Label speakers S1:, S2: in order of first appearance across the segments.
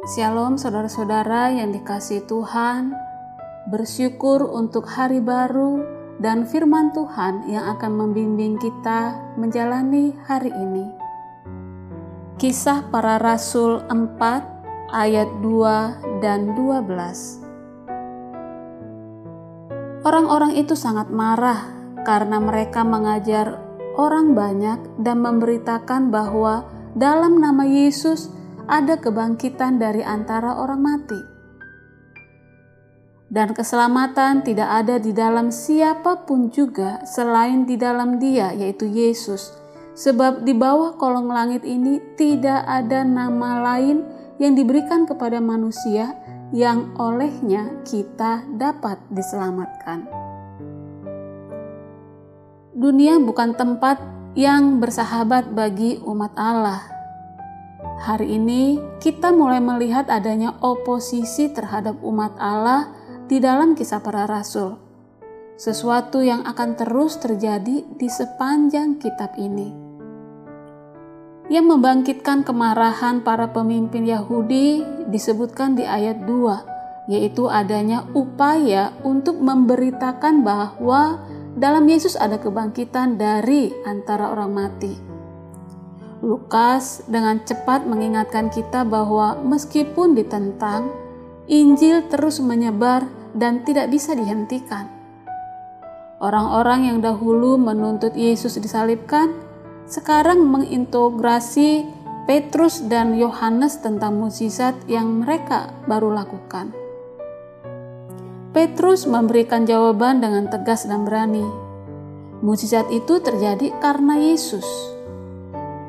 S1: Shalom saudara-saudara yang dikasih Tuhan, bersyukur untuk hari baru dan firman Tuhan yang akan membimbing kita menjalani hari ini. Kisah para Rasul 4 ayat 2 dan 12 Orang-orang itu sangat marah karena mereka mengajar orang banyak dan memberitakan bahwa dalam nama Yesus ada kebangkitan dari antara orang mati. Dan keselamatan tidak ada di dalam siapa pun juga selain di dalam Dia, yaitu Yesus. Sebab di bawah kolong langit ini tidak ada nama lain yang diberikan kepada manusia yang olehnya kita dapat diselamatkan. Dunia bukan tempat yang bersahabat bagi umat Allah. Hari ini kita mulai melihat adanya oposisi terhadap umat Allah di dalam kisah para rasul. Sesuatu yang akan terus terjadi di sepanjang kitab ini. Yang membangkitkan kemarahan para pemimpin Yahudi disebutkan di ayat 2, yaitu adanya upaya untuk memberitakan bahwa dalam Yesus ada kebangkitan dari antara orang mati. Lukas dengan cepat mengingatkan kita bahwa meskipun ditentang, Injil terus menyebar dan tidak bisa dihentikan. Orang-orang yang dahulu menuntut Yesus disalibkan, sekarang mengintegrasi Petrus dan Yohanes tentang mukjizat yang mereka baru lakukan. Petrus memberikan jawaban dengan tegas dan berani. Mujizat itu terjadi karena Yesus.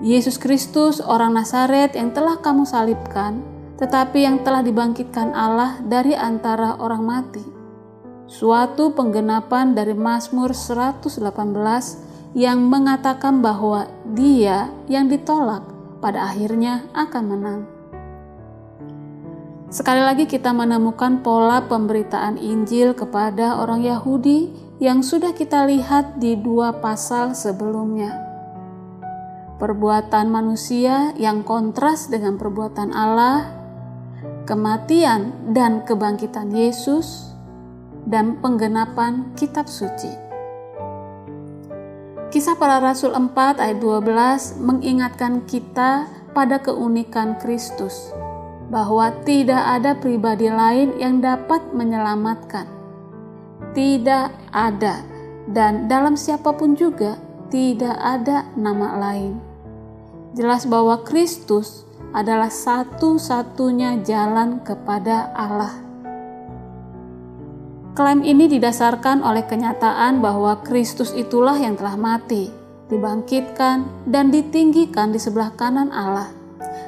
S1: Yesus Kristus, orang Nazaret yang telah kamu salibkan, tetapi yang telah dibangkitkan Allah dari antara orang mati. Suatu penggenapan dari Mazmur 118 yang mengatakan bahwa Dia yang ditolak pada akhirnya akan menang. Sekali lagi kita menemukan pola pemberitaan Injil kepada orang Yahudi yang sudah kita lihat di dua pasal sebelumnya. Perbuatan manusia yang kontras dengan perbuatan Allah, kematian dan kebangkitan Yesus, dan penggenapan kitab suci. Kisah para Rasul 4 ayat 12 mengingatkan kita pada keunikan Kristus bahwa tidak ada pribadi lain yang dapat menyelamatkan. Tidak ada, dan dalam siapa pun juga tidak ada nama lain. Jelas bahwa Kristus adalah satu-satunya jalan kepada Allah. Klaim ini didasarkan oleh kenyataan bahwa Kristus itulah yang telah mati, dibangkitkan, dan ditinggikan di sebelah kanan Allah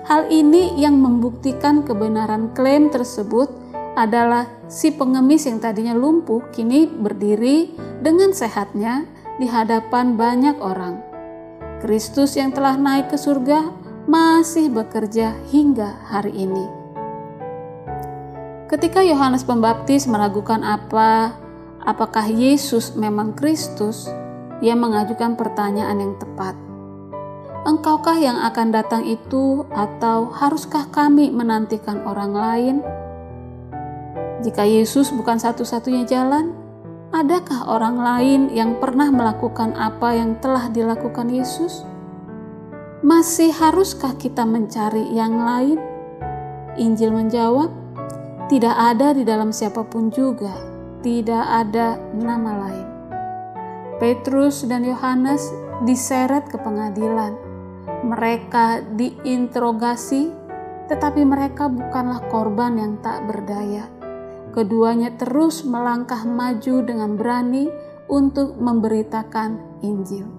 S1: Hal ini yang membuktikan kebenaran klaim tersebut adalah si pengemis yang tadinya lumpuh kini berdiri dengan sehatnya di hadapan banyak orang. Kristus yang telah naik ke surga masih bekerja hingga hari ini. Ketika Yohanes Pembaptis meragukan apa apakah Yesus memang Kristus, ia mengajukan pertanyaan yang tepat Engkaukah yang akan datang itu, atau haruskah kami menantikan orang lain? Jika Yesus bukan satu-satunya jalan, adakah orang lain yang pernah melakukan apa yang telah dilakukan Yesus? Masih haruskah kita mencari yang lain? Injil menjawab, "Tidak ada di dalam siapa pun juga, tidak ada nama lain." Petrus dan Yohanes diseret ke pengadilan mereka diinterogasi, tetapi mereka bukanlah korban yang tak berdaya. Keduanya terus melangkah maju dengan berani untuk memberitakan Injil.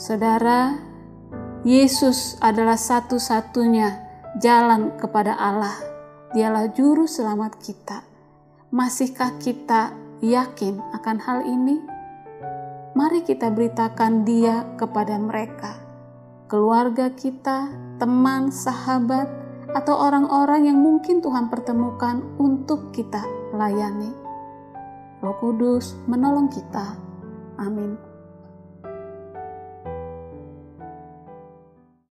S1: Saudara, Yesus adalah satu-satunya jalan kepada Allah. Dialah juru selamat kita. Masihkah kita yakin akan hal ini? Mari kita beritakan Dia kepada mereka keluarga kita, teman, sahabat, atau orang-orang yang mungkin Tuhan pertemukan untuk kita layani. Roh Kudus menolong kita. Amin.